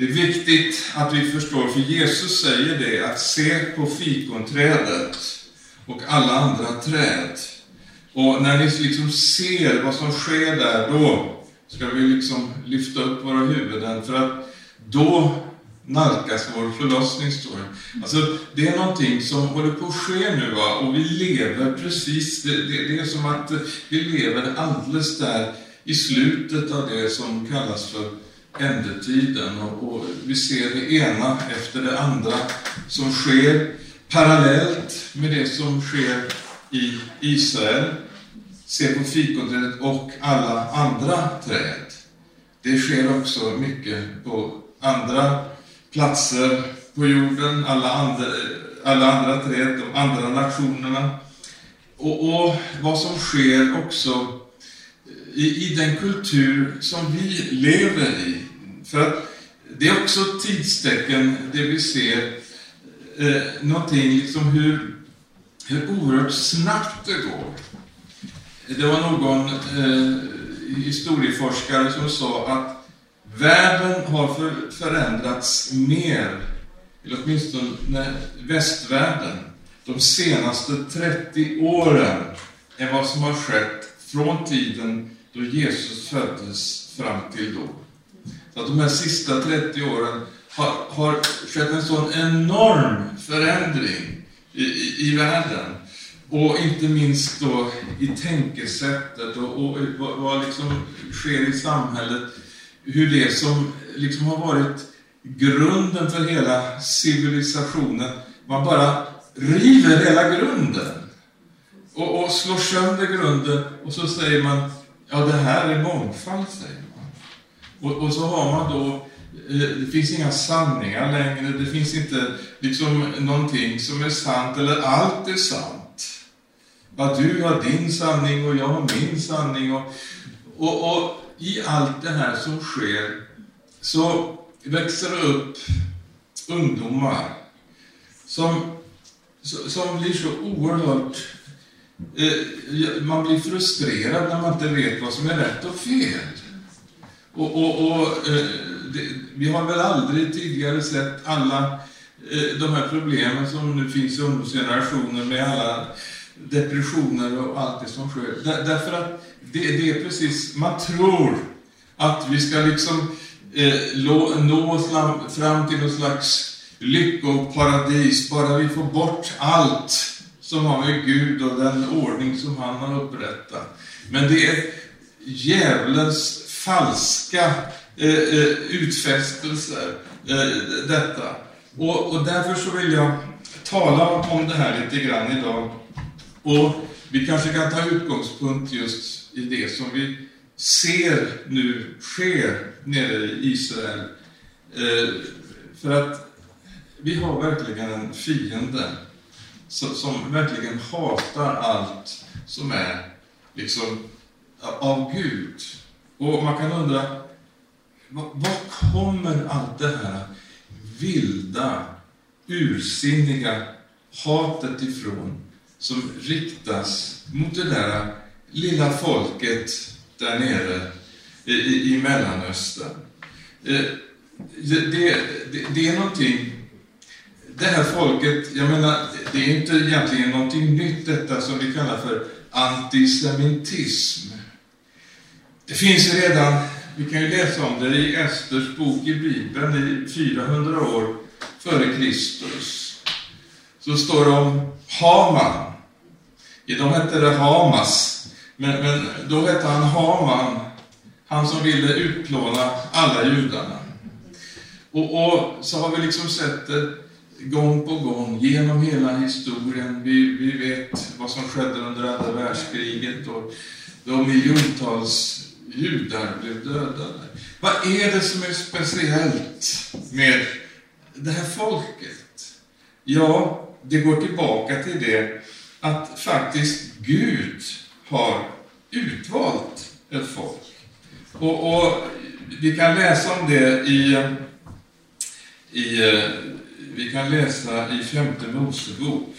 Det är viktigt att vi förstår, för Jesus säger det, att se på fikonträdet och alla andra träd. Och när ni liksom ser vad som sker där, då ska vi liksom lyfta upp våra huvuden, för att då nalkas vår förlossning, står det. Alltså, det är någonting som håller på att ske nu, va? och vi lever precis, det, det, det är som att vi lever alldeles där i slutet av det som kallas för ändetiden. Och, och vi ser det ena efter det andra som sker parallellt med det som sker i Israel. Se på fikonträdet och alla andra träd. Det sker också mycket på andra platser på jorden, alla andra, alla andra träd, de andra nationerna. Och, och vad som sker också i, i den kultur som vi lever i. För att det är också tidstecken, det vi ser, eh, någonting liksom hur, hur oerhört snabbt det går. Det var någon eh, historieforskare som sa att Världen har för, förändrats mer, eller åtminstone västvärlden, de senaste 30 åren än vad som har skett från tiden då Jesus föddes fram till då. Så att de här sista 30 åren har, har skett en sån enorm förändring i, i, i världen. Och inte minst då i tänkesättet och, och vad, vad liksom sker i samhället hur det som liksom har varit grunden för hela civilisationen, man bara river hela grunden och, och slår sönder grunden och så säger man, ja det här är mångfald, säger man. Och, och så har man då, eh, det finns inga sanningar längre, det finns inte liksom någonting som är sant, eller allt är sant. Att du har din sanning och jag har min sanning. Och, och, och i allt det här som sker så växer det upp ungdomar som, som blir så oerhört... Eh, man blir frustrerad när man inte vet vad som är rätt och fel. Och, och, och eh, det, vi har väl aldrig tidigare sett alla eh, de här problemen som nu finns i ungdomsgenerationen med alla depressioner och allt det som sker. Där, därför att det, det, är precis, man tror att vi ska liksom eh, nå fram till någon slags lyckoparadis, bara vi får bort allt som har med Gud och den ordning som han har upprättat. Men det är djävulens falska eh, eh, utfästelser, eh, detta. Och, och därför så vill jag tala om det här lite grann idag. Och vi kanske kan ta utgångspunkt just i det som vi ser nu sker nere i Israel. Eh, för att vi har verkligen en fiende som, som verkligen hatar allt som är liksom av Gud. Och man kan undra, var kommer allt det här vilda, ursinniga hatet ifrån? som riktas mot det där lilla folket där nere i, i, i Mellanöstern. Eh, det, det, det, är någonting, det här folket, jag menar, det är inte egentligen någonting nytt detta som vi kallar för antisemitism. Det finns redan, vi kan ju läsa om det i Esters bok i Bibeln i 400 år före Kristus. Så står det om Haman de hette det Hamas, men, men då hette han Haman, han som ville utplåna alla judarna. Och, och, så har vi liksom sett det gång på gång genom hela historien. Vi, vi vet vad som skedde under andra världskriget och de miljontals judar blev dödade. Vad är det som är speciellt med det här folket? Ja, det går tillbaka till det att faktiskt Gud har utvalt ett folk. Och, och vi kan läsa om det i, i eh, vi kan läsa i femte Mosebok,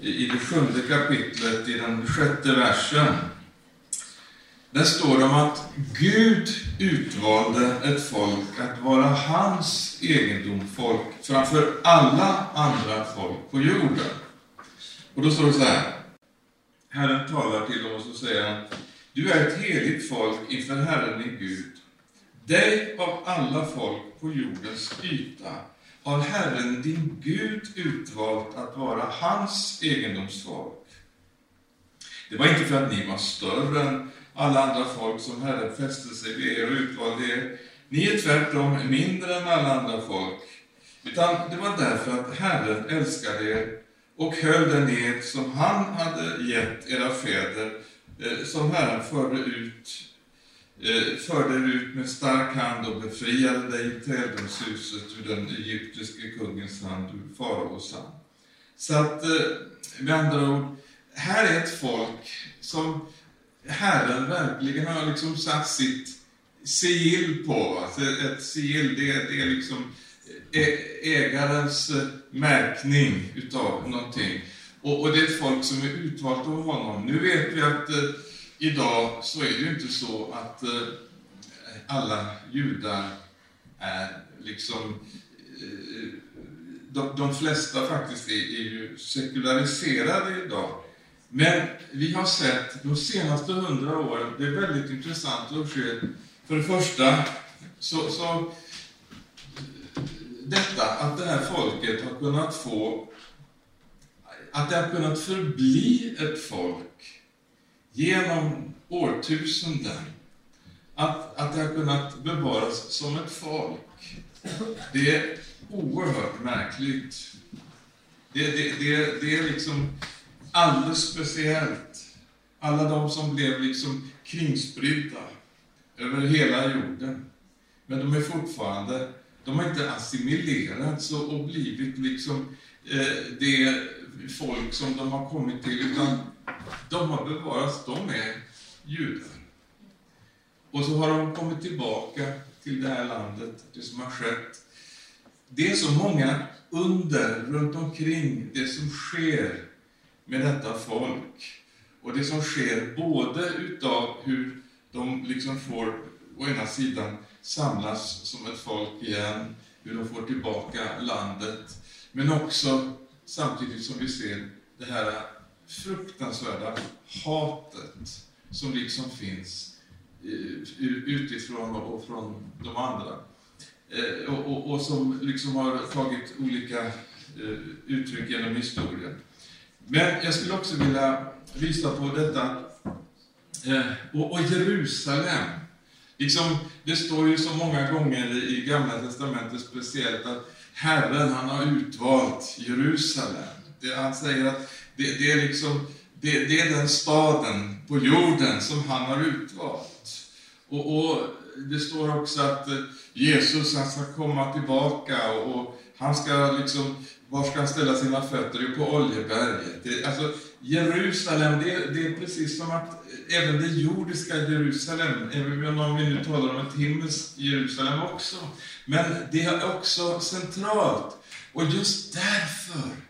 i det sjunde kapitlet, i den sjätte versen. Där står det om att Gud utvalde ett folk att vara hans egendomsfolk framför alla andra folk på jorden. Och då står det så här. Herren talar till dem och så säger han, du är ett heligt folk inför Herren din Gud. Dig av alla folk på jordens yta har Herren din Gud utvalt att vara hans egendomsfolk. Det var inte för att ni var större än alla andra folk som Herren fäste sig vid er och utvalde er. Ni är tvärtom mindre än alla andra folk. Utan det var därför att Herren älskade er och höll den ed som han hade gett era fäder, eh, som Herren förde ut, Eh, förde ut med stark hand och befriade dig i trädgårdshuset ur den egyptiske kungens hand, ur faraos hand. Så att, eh, med andra ord, här är ett folk som Herren verkligen har liksom satt sitt sigill på. Alltså ett sigill, det, det är liksom eh, ägarens märkning utav någonting. Och, och, det är ett folk som är utvalt av honom. Nu vet vi att eh, idag så är det ju inte så att eh, alla judar är liksom eh, de, de, flesta faktiskt är, är ju sekulariserade idag. Men vi har sett de senaste hundra åren, det är väldigt intressant att se, för det första så, så detta att det här folket har kunnat få, att det har kunnat förbli ett folk genom årtusenden. Att, att det har kunnat bevaras som ett folk. Det är oerhört märkligt. Det, det, det, det är liksom alldeles speciellt. Alla de som blev liksom kringspridda över hela jorden. Men de är fortfarande de har inte assimilerats och blivit liksom eh, det folk som de har kommit till, utan de har bevarats, de är judar. Och så har de kommit tillbaka till det här landet, det som har skett. Det är så många under runt omkring det som sker med detta folk. Och det som sker både utav hur de liksom får, å ena sidan, samlas som ett folk igen, hur de får tillbaka landet. Men också samtidigt som vi ser det här fruktansvärda hatet som liksom finns eh, utifrån och från de andra. Eh, och, och, och som liksom har tagit olika eh, uttryck genom historien. Men jag skulle också vilja visa på detta och, och Jerusalem Liksom, det står ju så många gånger i Gamla Testamentet speciellt att Herren, han har utvalt Jerusalem. Det, han säger att det, det är liksom, det, det, är den staden på jorden som han har utvalt. Och, och det står också att eh, Jesus han ska komma tillbaka och, och han ska liksom, var ska han ställa sina fötter? Jo, på Oljeberget. Det, alltså, Jerusalem, det, det är precis som att eh, även det jordiska Jerusalem, även om vi nu talar om ett himmelskt Jerusalem också, men det är också centralt. Och just därför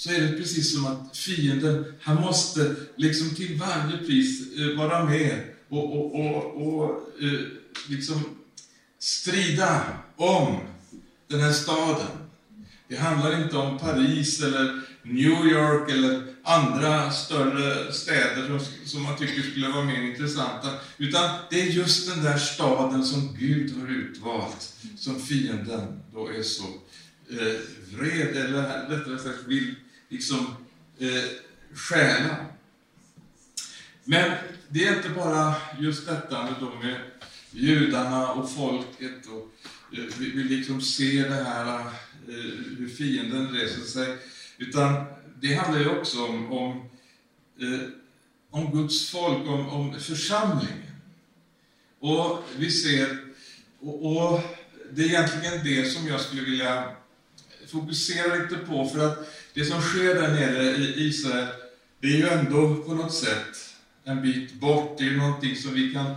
så är det precis som att fienden, han måste liksom till varje pris eh, vara med och, och, och, och eh, liksom strida om den här staden. Det handlar inte om Paris eller New York eller andra större städer som, som man tycker skulle vara mer intressanta. Utan det är just den där staden som Gud har utvalt, som fienden då är så eh, vred, eller rättare sagt vill liksom eh, stjäla. Men det är inte bara just detta med, de med judarna och folket. Och, eh, vi, vi liksom ser det här, eh, hur fienden reser sig. Utan det handlar ju också om, om, eh, om Guds folk, om, om församlingen. Och vi ser, och, och, det är egentligen det som jag skulle vilja fokusera lite på, för att det som sker där nere i Israel, det är ju ändå på något sätt en bit bort. Det är någonting som vi kan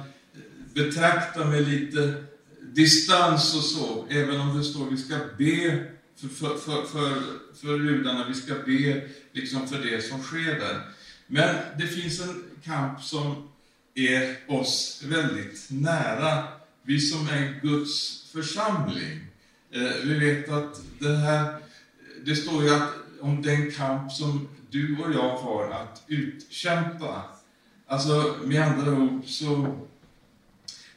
betrakta med lite distans och så, även om det står att vi ska be för, för, för, för, för judarna, vi ska be liksom för det som sker där. Men det finns en kamp som är oss väldigt nära, vi som är Guds församling. Eh, vi vet att det här, det står ju att om den kamp som du och jag har att utkämpa. Alltså med andra ord så,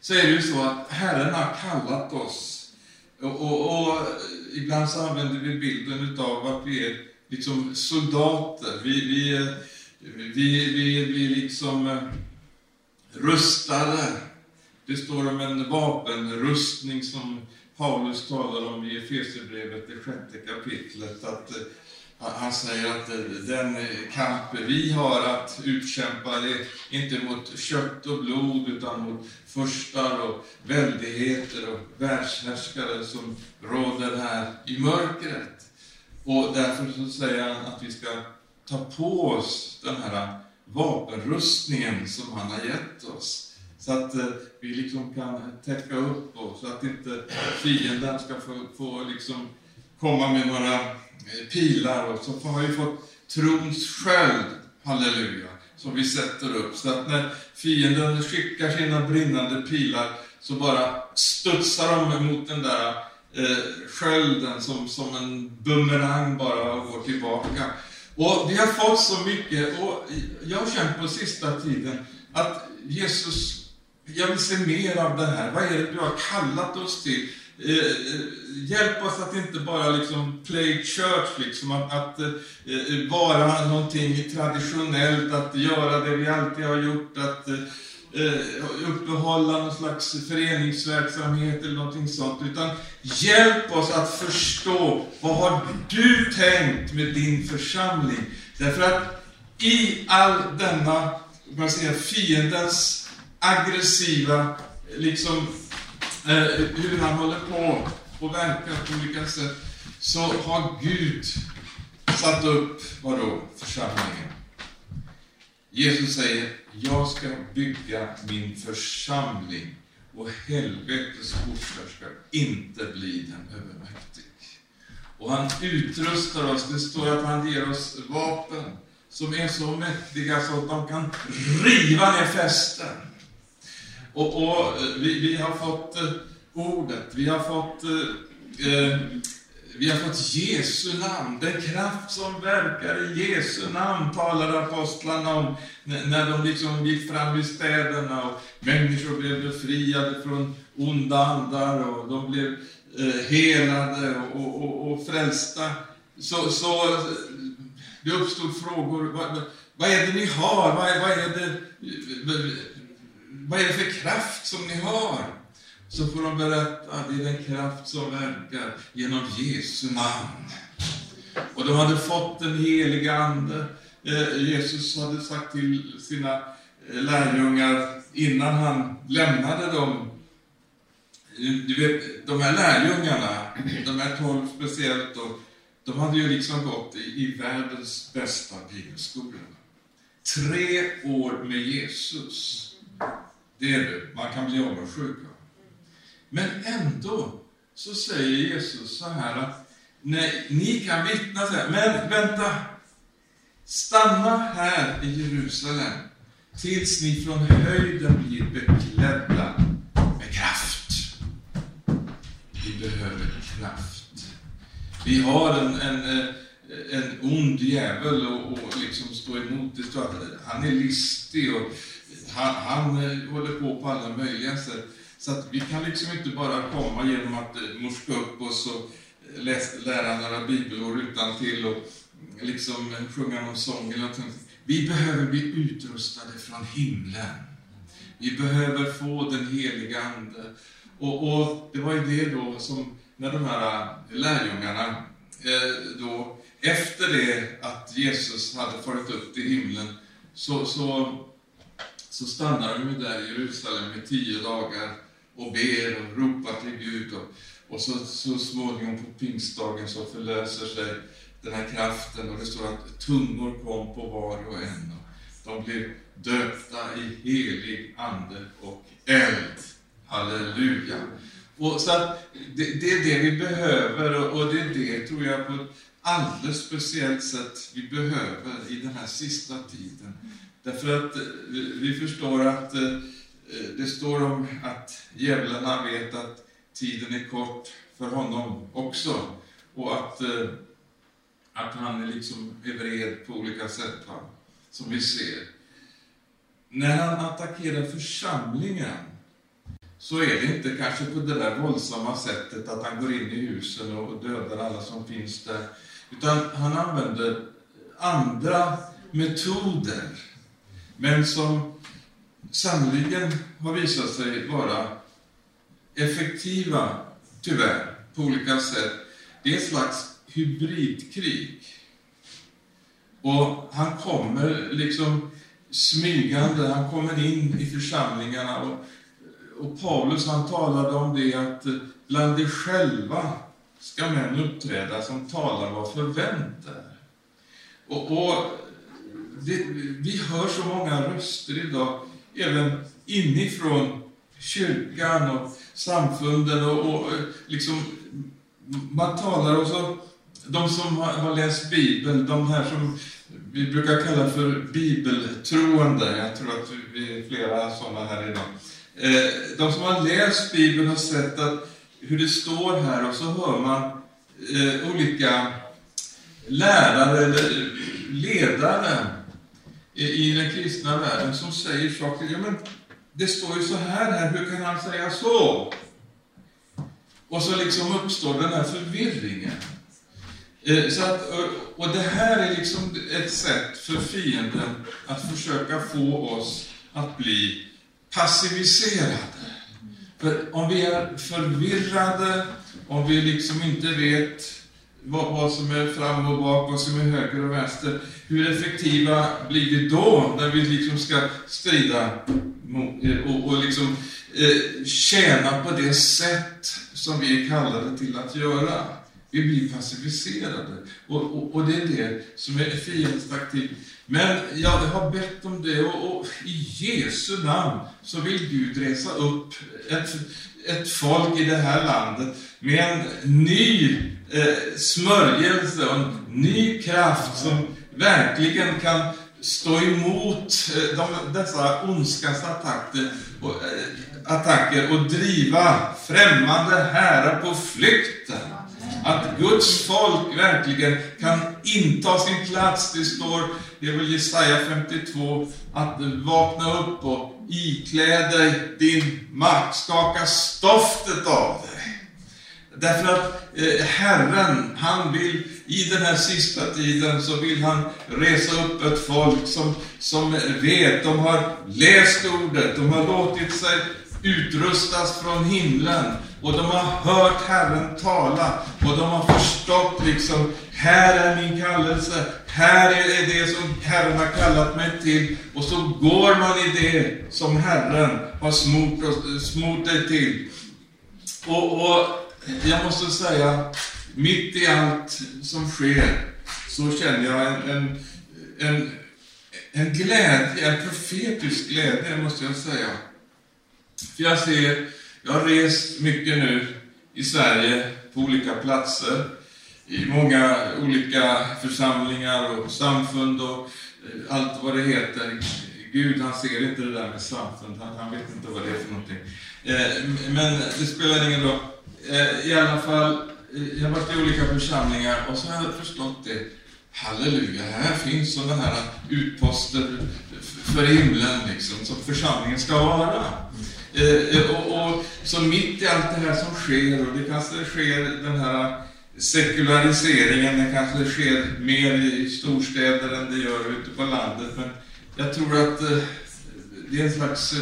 så är det ju så att Herren har kallat oss. Och, och, och ibland så använder vi bilden av att vi är liksom soldater. Vi, vi, vi, vi blir liksom eh, rustade. Det står om en vapenrustning som Paulus talar om i Efesierbrevet, det sjätte kapitlet. Att eh, han säger att eh, den eh, kamp vi har att utkämpa är inte mot kött och blod utan mot furstar och väldigheter och världshärskare som råder här i mörkret. Och därför så säger han att vi ska ta på oss den här vapenrustningen som han har gett oss. Så att eh, vi liksom kan täcka upp och så att inte fienden ska få, få liksom komma med några eh, pilar och så har vi fått trons sköld, halleluja, som vi sätter upp. Så att när fienden skickar sina brinnande pilar så bara studsar de mot den där eh, skölden som, som en bumerang bara går tillbaka. Och vi har fått så mycket, och jag har känt på sista tiden att Jesus, jag vill se mer av det här. Vad är det du har kallat oss till? Eh, eh, hjälp oss att inte bara liksom play church, liksom, att, att eh, eh vara någonting traditionellt, att göra det vi alltid har gjort, att eh, eh, uppehålla någon slags föreningsverksamhet eller någonting sånt. Utan hjälp oss att förstå, vad har du tänkt med din församling? Därför att i all denna, man säga, fiendens aggressiva liksom Eh, hur han håller på och verkar på olika sätt, så har Gud satt upp, vadå, församlingen. Jesus säger, jag ska bygga min församling och helvetets portar ska inte bli den övermäktig. Och han utrustar oss, det står att han ger oss vapen som är så mäktiga så att de kan riva ner fästen. Och, och eh, vi, vi, har fått eh, ordet, vi har fått eh, eh, vi har fått Jesu namn, den kraft som verkar i Jesu namn, talade apostlarna om när de liksom gick fram i städerna och människor blev befriade från onda andar och de blev eh, helade och, och, och frälsta. Så, så eh, det uppstod frågor, vad, vad är det ni har? Vad, vad, är det, vad är det för kraft som ni har? Så får de berätta, att det är den kraft som verkar genom Jesu namn. Och de hade fått den heliga Ande. Eh, Jesus hade sagt till sina eh, lärjungar innan han lämnade dem. Eh, du vet, de här lärjungarna, de här tolv speciellt, då, de hade ju liksom gått i, i världens bästa bibelskola. Tre år med Jesus. Det är det, man kan bli avundsjuk. Men ändå så säger Jesus så här att nej, ni kan vittna så här, men vänta, stanna här i Jerusalem tills ni från höjden blir beklädda med kraft. Vi behöver kraft. Vi har en, en, eh, en ond djävul och, och liksom stå emot. Det står att han är listig och han, han eh, håller på på alla möjliga sätt. Så att vi kan liksom inte bara komma genom att eh, morska upp oss och eh, läs, lära några bibelord utan till och mm, liksom sjunga någon sång eller någonting. Vi behöver bli utrustade från himlen. Vi behöver få den heliga Ande. Och, och det var ju det då som, när de här lärjungarna, eh, då, efter det att Jesus hade farit upp till himlen, så, så, så stannar de ju där i Jerusalem i tio dagar och ber och ropar till Gud. Och, och så, så småningom på pingstdagen så förlöser sig den här kraften och det står att tungor kom på var och en. Och de blev döpta i helig ande och eld. Halleluja! Och så att det, det, är det vi behöver och, och det är det, tror jag, på ett alldeles speciellt sätt vi behöver i den här sista tiden. Därför att eh, vi förstår att eh, eh, det står om att djävulen han vet att tiden är kort för honom också. Och att, att han är liksom är vred på olika sätt, va? som vi ser. När han attackerar församlingen så är det inte kanske på det där våldsamma sättet att han går in i husen och dödar alla som finns där. Utan han använder andra metoder, men som sannoliken har visat sig vara effektiva, tyvärr, på olika sätt. Det är ett slags hybridkrig. Och han kommer liksom smygande, han kommer in i församlingarna och och Paulus han talade om det att bland de själva ska män uppträda som talar vad förvänt är. Och, och det, vi hör så många röster idag, även inifrån kyrkan och samfunden och, och eh, liksom man talar och så de som har, har läst Bibeln, de här som vi brukar kalla för bibeltroende, jag tror att vi är flera sådana här idag. Eh, de som har läst Bibeln har sett att hur det står här och så hör man eh, olika lärare eller ledare i den kristna världen som säger saker. Ja, men det står ju så här här, hur kan han säga så? Och så liksom uppstår den här förvirringen. Eh, så att, eh, och det här är liksom ett sätt för fienden att försöka få oss att bli passiviserade. För om vi är förvirrade, om vi liksom inte vet vad, vad, som är fram och bak, vad som är höger och vänster, hur effektiva blir vi då när vi liksom ska strida eh, och, och liksom eh, tjäna på det sätt som vi är kallade till att göra? Vi blir passiviserade. Och, och, och det är det som är fiendens taktik. Men jag har bett om det och, och, i Jesu namn så vill Gud resa upp ett, ett folk i det här landet med en ny eh, smörjelse och en ny kraft som verkligen kan stå emot eh, de, dessa ondskans attacker och, eh, attacker och driva främmande härar på flykten. Att Guds folk verkligen kan inta sin plats. Det står, väl Jesaja 52, att vakna upp och iklä dig din makt, skaka stoftet av dig. Därför att eh, Herren, han vill i den här sista tiden så vill han resa upp ett folk som, som vet, de har läst ordet, de har låtit sig utrustas från himlen och de har hört Herren tala och de har förstått liksom, här är min kallelse, här är det som Herren har kallat mig till. Och så går man i det som Herren har smort, smort dig till. Och, och jag måste säga, mitt i allt som sker så känner jag en, en, en, en glädje, en profetisk glädje måste jag säga. För jag ser, jag har rest mycket nu i Sverige på olika platser, i många olika församlingar och samfund och eh, allt vad det heter. Gud, han ser inte det där med samfund, han, han vet inte vad det är för någonting. Eh, men det spelar ingen roll. Eh, I alla fall, eh, jag har varit i olika församlingar och så har jag förstått det. Halleluja, här finns sådana här utposter för himlen, liksom, som församlingen ska vara. Eh, eh, och, och, så mitt i allt det här som sker, och det kanske sker den här sekulariseringen, det kanske sker mer i storstäder än det gör ute på landet, men jag tror att eh, det är en slags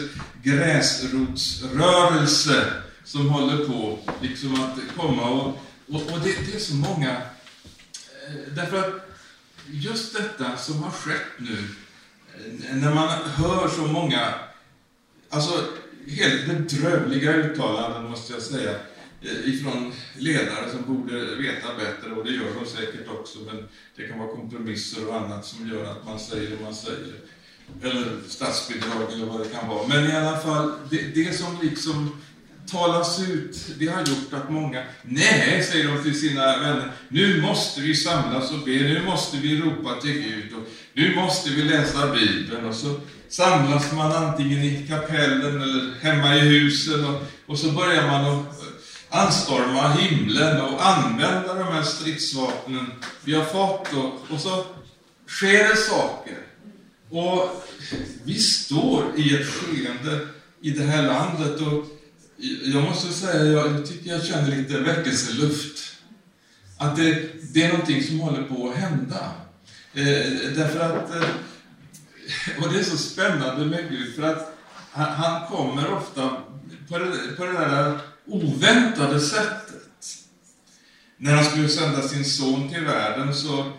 gräsrotsrörelse som håller på liksom att komma och, och, och det, det, är så många, eh, därför att just detta som har skett nu, eh, när man hör så många, alltså helt bedrövliga uttalanden, måste jag säga, eh, ifrån ledare som borde veta bättre, och det gör de säkert också, men det kan vara kompromisser och annat som gör att man säger det man säger. Eller statsbidrag eller vad det kan vara. Men i alla fall, det, det som liksom talas ut. Det har gjort att många, nej, säger de till sina vänner, nu måste vi samlas och be, nu måste vi ropa till Gud och nu måste vi läsa Bibeln. Och så samlas man antingen i kapellen eller hemma i husen och, och så börjar man att eh, anstorma himlen och använda de här stridsvapnen vi har fått och, och så sker det saker. Och vi står i ett skeende i det här landet och jag måste säga, jag tycker jag känner lite väckelseluft. Att det, det är någonting som håller på att hända. Eh, därför att, eh, och det är så spännande med Gud, för att han, han kommer ofta på det, på det där oväntade sättet. När han skulle sända sin son till världen så,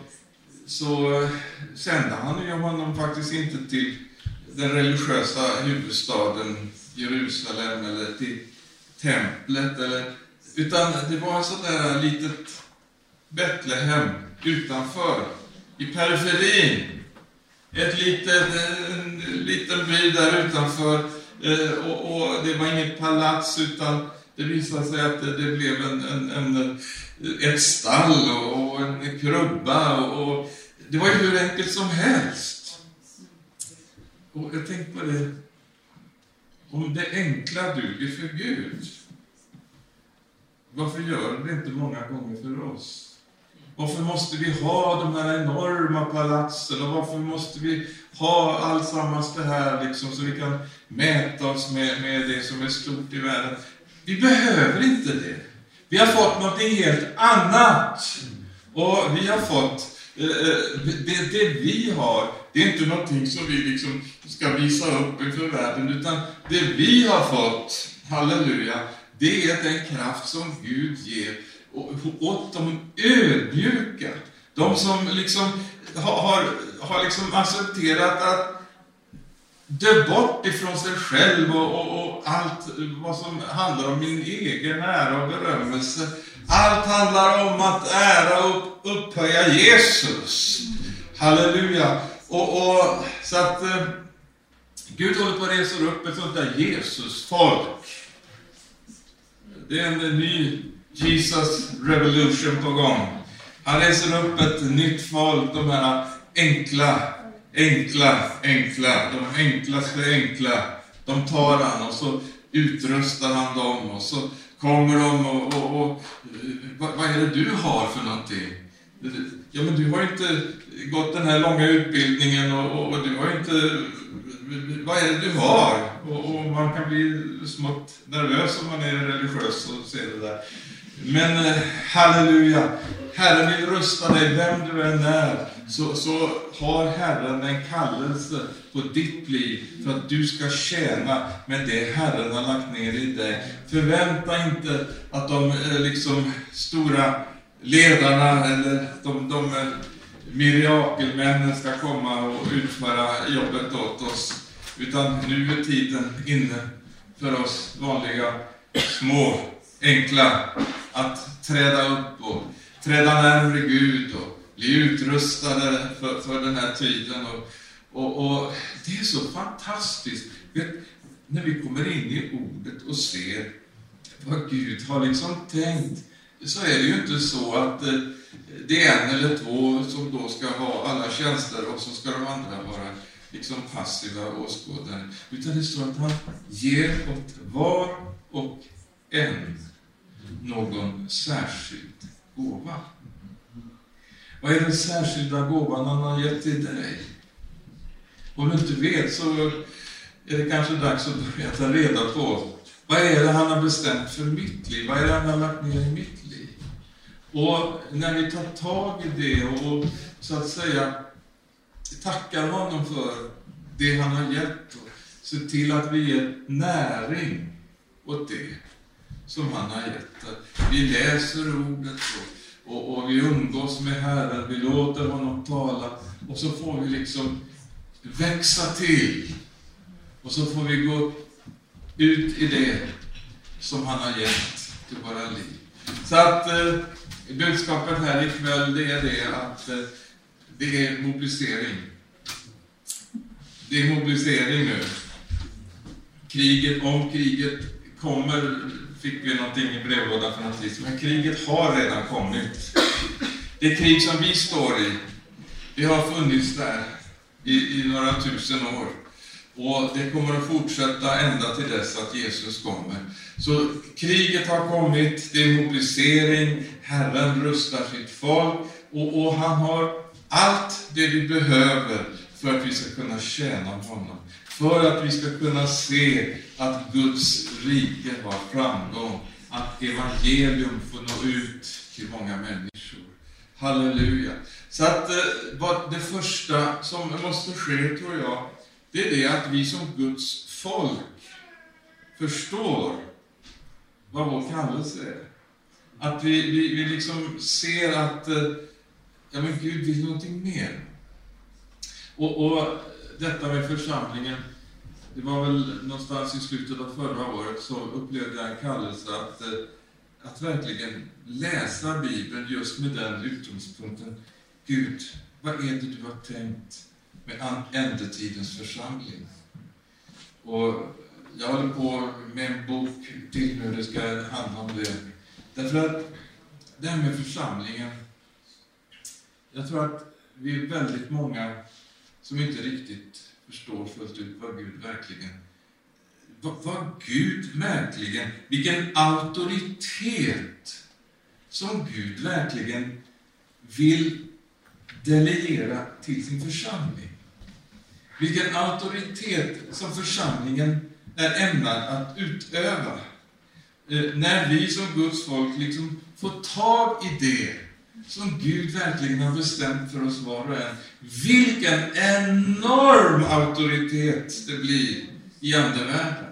så sände han ju honom faktiskt inte till den religiösa huvudstaden Jerusalem eller till templet. Eller, utan det var ett sådär litet Betlehem utanför, i periferin. Ett litet, en liten by där utanför. Eh, och, och, det var inget palats utan det visade sig att det, det blev en, en, en, ett stall och, och en krubba. Och, och, det var ju hur enkelt som helst. Och jag tänkte på det, om det enkla duger för Gud, varför gör det inte många gånger för oss? Varför måste vi ha de här enorma palatsen och varför måste vi ha allsammans det här liksom så vi kan mäta oss med, med det som är stort i världen? Vi behöver inte det. Vi har fått något helt annat. Och vi har fått, eh, eh det, det vi har, det är inte någonting som vi liksom ska visa upp inför världen, utan det vi har fått, halleluja, det är den kraft som Gud ger åt de ödmjuka. De som liksom har, har, liksom accepterat att dö bort ifrån sig själv och, och, och, allt vad som handlar om min egen ära och berömmelse. Allt handlar om att ära och upphöja Jesus. Halleluja. Och, och så att eh, Gud håller på att resa upp ett sånt där Jesus-folk. Det är en eh, ny Jesus Revolution på gång. Han reser upp ett nytt folk, de här enkla, enkla, enkla, de enklaste enkla. De tar han och så utrustar han dem och så kommer de och, och, och eh, vad, vad är det du har för någonting? Ja, men du har inte gått den här långa utbildningen och, och, du har inte... Vad är det du har? Och, och, man kan bli smått nervös om man är religiös och ser det där. Men eh, halleluja, Herren vill rusta dig, vem du än är, så, så har Herren en kallelse på ditt liv för att du ska tjäna med det Herren har lagt ner i dig. Förvänta inte att de eh, liksom stora ledarna eller de, de mirakelmännen ska komma och utföra jobbet åt oss. Utan nu är tiden inne för oss vanliga, små, enkla att träda upp och träda närmare Gud och bli utrustade för, för den här tiden. Och, och, och det är så fantastiskt. Vet, när vi kommer in i ordet och ser vad Gud har liksom tänkt, så är det ju inte så att eh, det är en eller två som då ska ha alla tjänster och så ska de andra vara liksom passiva åskådare. Utan det står att han ger åt var och en någon särskild gåva. Vad är den särskilda gåvan han har gett till dig? Om du inte vet så är det kanske dags att börja ta reda på vad är det han har bestämt för mitt liv? Vad är det han har lagt ner i mitt liv? Och när vi tar tag i det och så att säga tackar honom för det han har gett och ser till att vi ger näring åt det, som han har gett. Vi läser ordet och, och, och vi umgås med Herren, vi låter honom tala och så får vi liksom växa till. Och så får vi gå ut i det som han har gett till våra liv. Så att eh, budskapet här ikväll, det är det att eh, det är mobilisering. Det är mobilisering nu. Kriget, om kriget kommer, fick vi någonting i brevlådan för någon tid men kriget har redan kommit. Det krig som vi står i, det har funnits där i, i några tusen år. Och det kommer att fortsätta ända till dess att Jesus kommer. Så kriget har kommit, det är mobilisering, Herren rustar sitt folk och, och han har allt det vi behöver för att vi ska kunna tjäna honom. För att vi ska kunna se att Guds rike har framgång, att evangelium får nå ut till många människor. Halleluja. Så att eh, det första som måste ske, tror jag, det är det att vi som Guds folk förstår vad vår kallelse är. Att vi, vi, vi liksom ser att eh, ja, men Gud vill någonting mer. Och, och detta med församlingen, det var väl någonstans i slutet av förra året så upplevde jag en kallelse att, eh, att verkligen läsa Bibeln just med den utgångspunkten. Gud, vad är det du har tänkt med ändetidens församling? Och jag håller på med en bok till nu, det ska handla om det. Därför att det här med församlingen, jag tror att vi är väldigt många som inte riktigt förstår fullt ut vad Gud verkligen vad, vad Gud verkligen, vilken auktoritet som Gud verkligen vill delegera till sin församling. Vilken auktoritet som församlingen är ämnad att utöva. Eh, när vi som Guds folk liksom får tag i det som Gud verkligen har bestämt för oss var och en. Vilken enorm auktoritet det blir i andevärlden.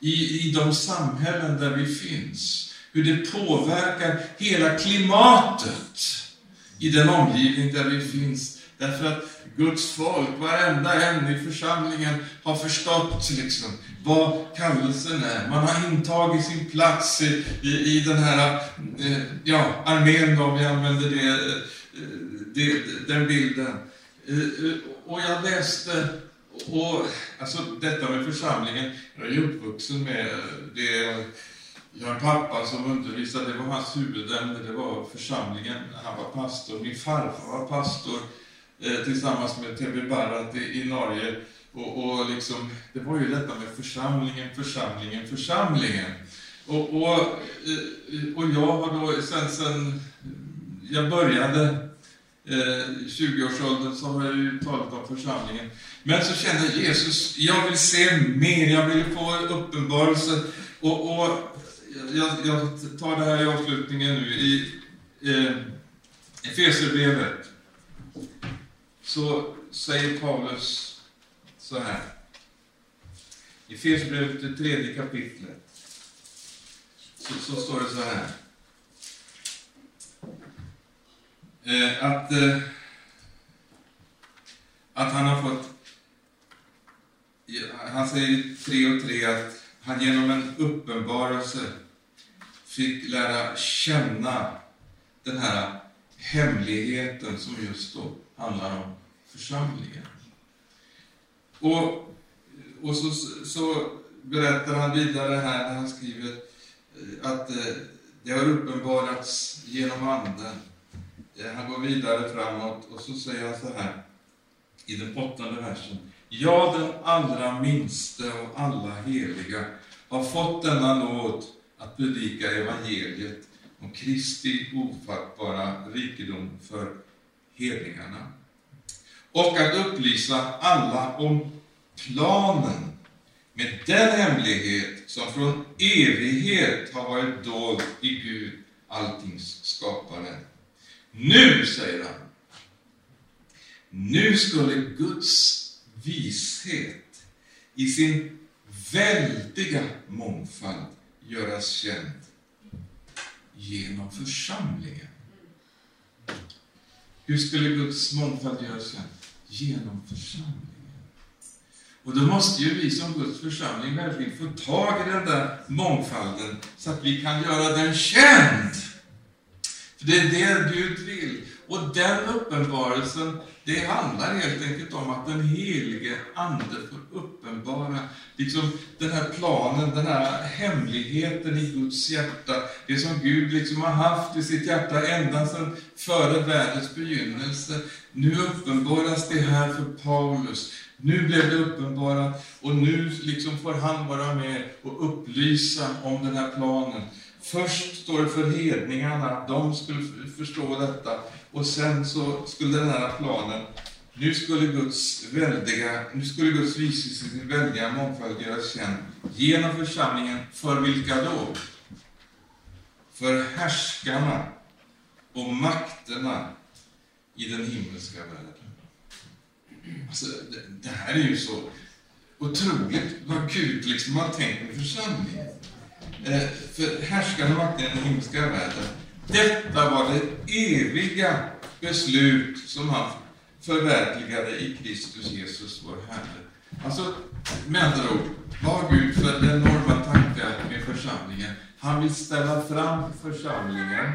I, I de samhällen där vi finns. Hur det påverkar hela klimatet i den omgivning där vi finns. Därför att Guds folk, varenda en i församlingen, har förstått liksom, vad kallelsen är. Man har intagit sin plats i, i, i den här eh, ja, armén, om vi använder det, eh, det, den bilden. Eh, eh, och jag läste, och, alltså detta med församlingen, jag är ju uppvuxen med det jag har en pappa som undervisade, det var hans huvudämne, det var församlingen. Han var pastor. Min farfar var pastor eh, tillsammans med Tebbe Barrat i, i Norge. Och, och liksom, det var ju detta med församlingen, församlingen, församlingen. Och, och, eh, och jag har då sen, sen jag började eh, 20-årsåldern så har jag ju talat om församlingen. Men så kände Jesus, jag vill se mer, jag vill få uppenbarelse. Och, och jag, jag, tar det här i avslutningen nu. I eh, Efesierbrevet så säger Paulus så här. I Efesierbrevet, det tredje kapitlet, så, så, står det så här. Eh, att, eh, att han har fått, han säger 3 och 3 att han genom en uppenbarelse fick lära känna den här hemligheten som just då handlar om församlingen. Och, och så, så berättar han vidare här när han skriver eh, att eh, det har uppenbarats genom Anden. Eh, han går vidare framåt och så säger han så här i den åttonde versen. Ja, den allra minste av alla heliga har fått denna nåd att predika evangeliet om Kristi ofattbara rikedom för hedningarna och att upplysa alla om planen med den hemlighet som från evighet har varit dold i Gud, alltings skapare. Nu, säger han, nu skulle Guds vishet i sin väldiga mångfald göras känd genom församlingen. Hur skulle Guds mångfald göras känd? Genom församlingen. Och då måste ju vi som Guds församling verkligen få tag i den där mångfalden så att vi kan göra den känd. För det är det Gud vill. Och den uppenbarelsen, det handlar helt enkelt om att den helige Ande får uppenbara liksom den här planen, den här hemligheten i Guds hjärta. Det som Gud liksom har haft i sitt hjärta ända sedan före världens begynnelse. Nu uppenbaras det här för Paulus. Nu blev det uppenbarat och nu liksom får han vara med och upplysa om den här planen. Först står det för hedningarna, de skulle förstå detta. Och sen så skulle den här planen, nu skulle Guds väldiga, nu skulle Guds vishet i sin väldiga mångfald göras känd genom församlingen. För vilka då? För härskarna och makterna i den himmelska världen. Alltså, det, det här är ju så otroligt vad Gud liksom har tänkt med församlingen. Eh, för härskarna och makterna i den himmelska världen detta var det eviga beslut som han förverkligade i Kristus Jesus, vår Herre. Alltså, med andra ord, vad har Gud för enorma tankar med församlingen? Han vill ställa fram församlingen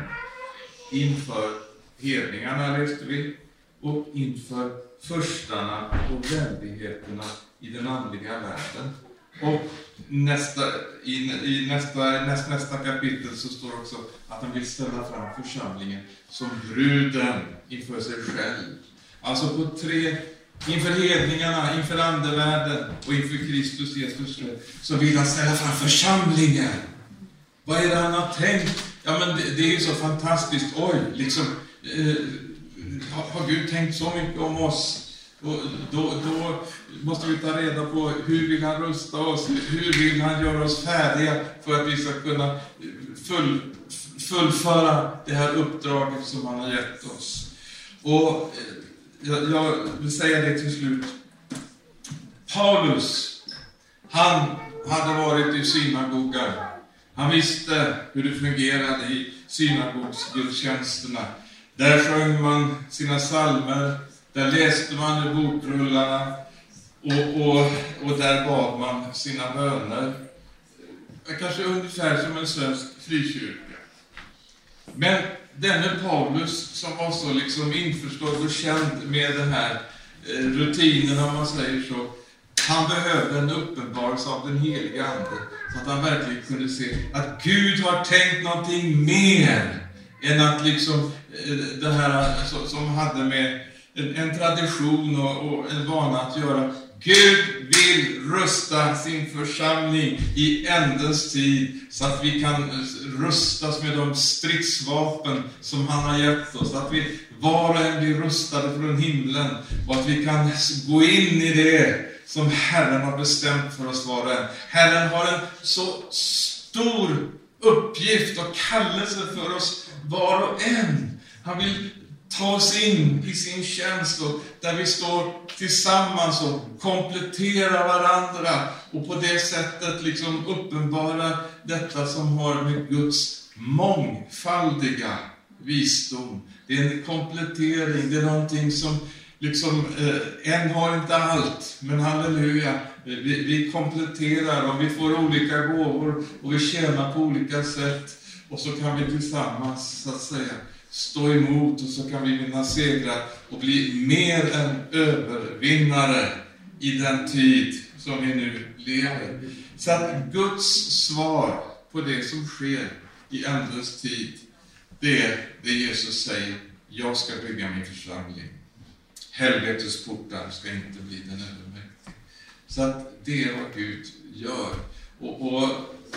inför hedningarna, läste vi, och inför förstarna och väldigheterna i den andliga världen. Och nästa, i, i nästa, näst, nästa kapitel så står också att han vill ställa fram församlingen som bruden inför sig själv. Alltså på tre, inför hedningarna, inför andevärlden och inför Kristus Jesus så vill han ställa fram församlingen. Vad är det han har tänkt? Ja, men det, det är så fantastiskt. Oj, liksom, eh, har, har Gud tänkt så mycket om oss? Och då, då, måste vi ta reda på hur vill han rusta oss? Hur vill han göra oss färdiga för att vi ska kunna full, fullföra det här uppdraget som han har gett oss? Och eh, jag, jag vill säga det till slut. Paulus, han hade varit i synagogan. Han visste hur det fungerade i synagogsgudstjänsterna. Där sjöng man sina psalmer, där läste man i bokrullarna och, och, och där bad man sina böner. Kanske ungefär som en svensk frikyrka. Men denne Paulus som var så liksom införstådd och känd med den här eh, rutinen, om man säger så, han behövde en uppenbarelse av den heliga Ande, så att han verkligen kunde se att Gud har tänkt någonting mer än att liksom eh, det här som hade med en, en tradition och, och, en vana att göra. Gud vill rusta sin församling i ändens tid så att vi kan eh, rustas med de stridsvapen som han har gett oss. Att vi var och en blir rustade från himlen och att vi kan gå in i det som Herren har bestämt för oss var och en. Herren har en så stor uppgift och kallelse för oss var och en. Han vill ta oss in i sin tjänst och där vi står tillsammans och kompletterar varandra och på det sättet liksom uppenbarar detta som har med Guds mångfaldiga visdom. Det är en komplettering, det är någonting som liksom, eh, en har inte allt, men halleluja, vi, vi kompletterar och vi får olika gåvor och vi tjänar på olika sätt och så kan vi tillsammans, så att säga, stå emot och så kan vi vinna segrar och bli mer än övervinnare i den tid som vi nu lever. Så att Guds svar på det som sker i ändens tid, det är det Jesus säger, jag ska bygga min församling. Helvetets portar ska inte bli den övermäktig. Så att det är vad Gud gör. Och, och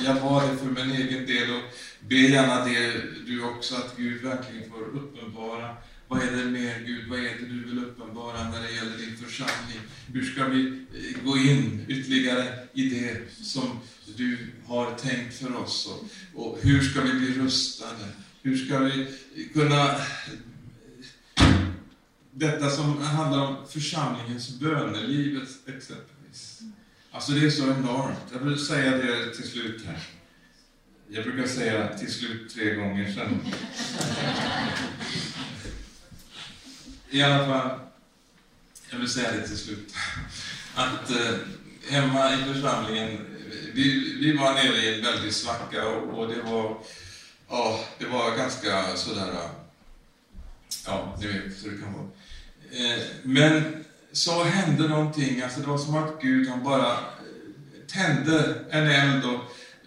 jag var det för min egen del och be gärna det du också, att Gud verkligen får uppenbara vad är det mer Gud, vad är det du vill uppenbara när det gäller din församling? Hur ska vi eh, gå in ytterligare i det som du har tänkt för oss? Och, och hur ska vi bli rustade? Hur ska vi kunna... Detta som handlar om församlingens böneliv exempelvis. Alltså det är så enormt. Jag vill säga det till slut här. Jag brukar säga till slut tre gånger sen. I alla fall, jag vill säga det till slut. Att eh, hemma i församlingen, vi, vi var nere i en väldig svacka och, och det var ja, det var ganska sådär, ja, ni vet hur det kan vara. Eh, men så hände någonting, alltså det var som att Gud han bara eh, tände en eld och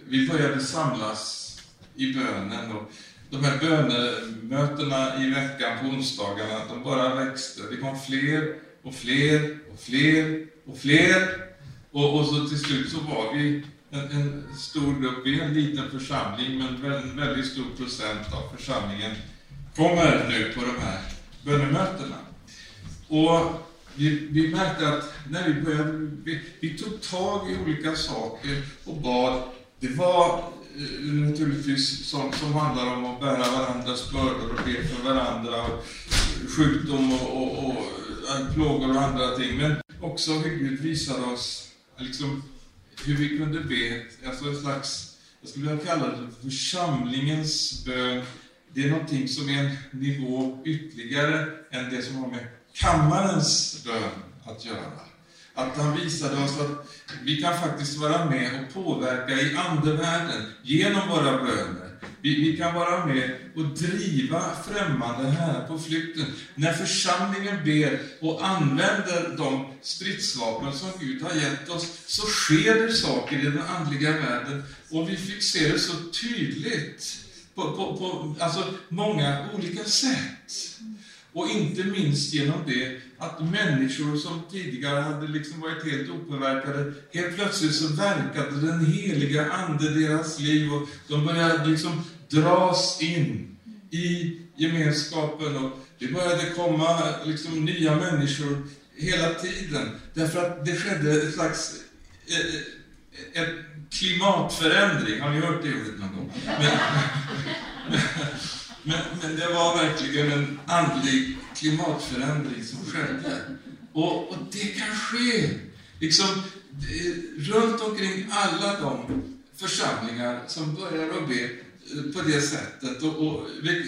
vi började samlas i bönen. Och de här bönemötena i veckan på onsdagarna, de bara växte. Det kom fler och fler och fler och fler. Och, och så till slut så var vi en, en stor grupp, vi är en liten församling, men en väldigt stor procent av församlingen kommer nu på de här bönemötena. Och vi, vi märkte att när vi började, vi, vi tog tag i olika saker och bad. Det var eh, naturligtvis sånt som handlar om att bära varandras bördor och be för varandra, och sjukdom och, och, och eh, plågor och andra ting, men också hur Gud visade oss liksom, hur vi kunde be, alltså en slags, jag skulle vilja kalla det församlingens bön. Det är någonting som är en nivå ytterligare än det som har med kammarens bön att göra. Att han visade oss att vi kan faktiskt vara med och påverka i andevärlden genom våra böner. Vi, vi, kan vara med och driva främmande här på flykten. När församlingen ber och använder de stridsvapen som Gud har gett oss, så sker det saker i den andliga världen. Och vi fick se det så tydligt på, på, på alltså många olika sätt. Och inte minst genom det att människor som tidigare hade liksom varit helt opåverkade, helt plötsligt så verkade den heliga Ande i deras liv och de började liksom dras in i gemenskapen och det började komma liksom nya människor hela tiden. Därför att det skedde ett slags eh, eh klimatförändring. Har ni hört det ordet någon gång? Men, men, men, det var verkligen en andlig klimatförändring som skedde. Och, och det kan ske liksom, runt omkring alla de församlingar som börjar att be eh, på det sättet och, och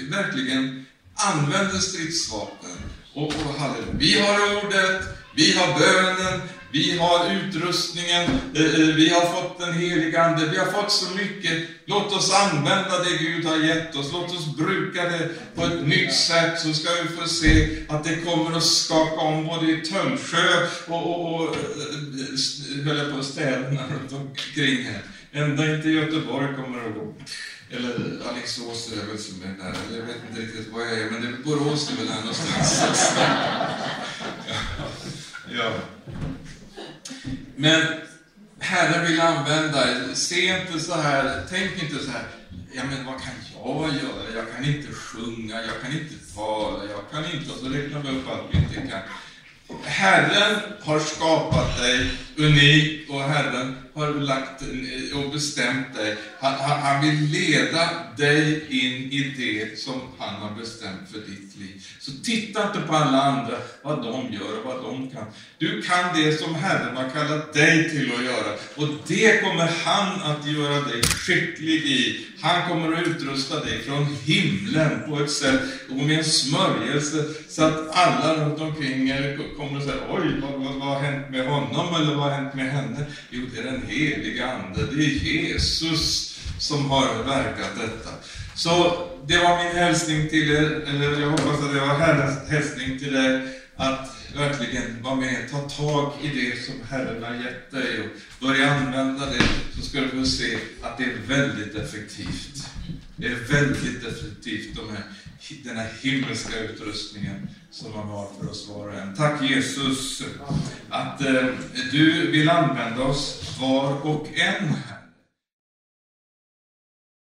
verkligen använder stridsvapen. Och, och halleluja. Vi har ordet, vi har bönen, vi har utrustningen, eh, eh, vi har fått den heliga Ande, vi har fått så mycket. Låt oss använda det Gud har gett oss, låt oss bruka det på ett nytt sätt, så ska vi få se att det kommer att skaka om både i Töllsjö och, och, och eh, höll jag på städerna runt omkring här. Ända inte Göteborg kommer att gå. Eller Alingsås är det väl som är där, eller jag vet inte riktigt vad jag är, men det, Borås är väl där någonstans. ja. ja. Men Herren vill använda er. Se inte så här, tänk inte så här, ja men vad kan jag göra? Jag kan inte sjunga, jag kan inte tala, jag kan inte, och så räknar vi upp allt vi inte kan. Herren har skapat dig unik och Herren har lagt eh, och bestämt dig. Han, han, han, vill leda dig in i det som han har bestämt för ditt liv. Så titta inte på alla andra, vad de gör och vad de kan. Du kan det som Herren har kallat dig till att göra. Och det kommer han att göra dig skicklig i. Han kommer att utrusta dig från himlen på ett sätt och med en smörjelse så att alla runt omkring er kommer att säga oj, vad, vad, vad har hänt med honom eller vad har hänt med henne? Jo, det är den heliga Ande, det är Jesus som har verkat detta. Så det var min hälsning till er, eller jag hoppas att det var Herrens hälsning till dig, att verkligen vara med, ta tag i det som Herren har gett dig och börja använda det, så ska du få se att det är väldigt effektivt. Det är väldigt effektivt, de här, den här himmelska utrustningen som han har för oss var och en. Tack Jesus att eh, du vill använda oss var och en här.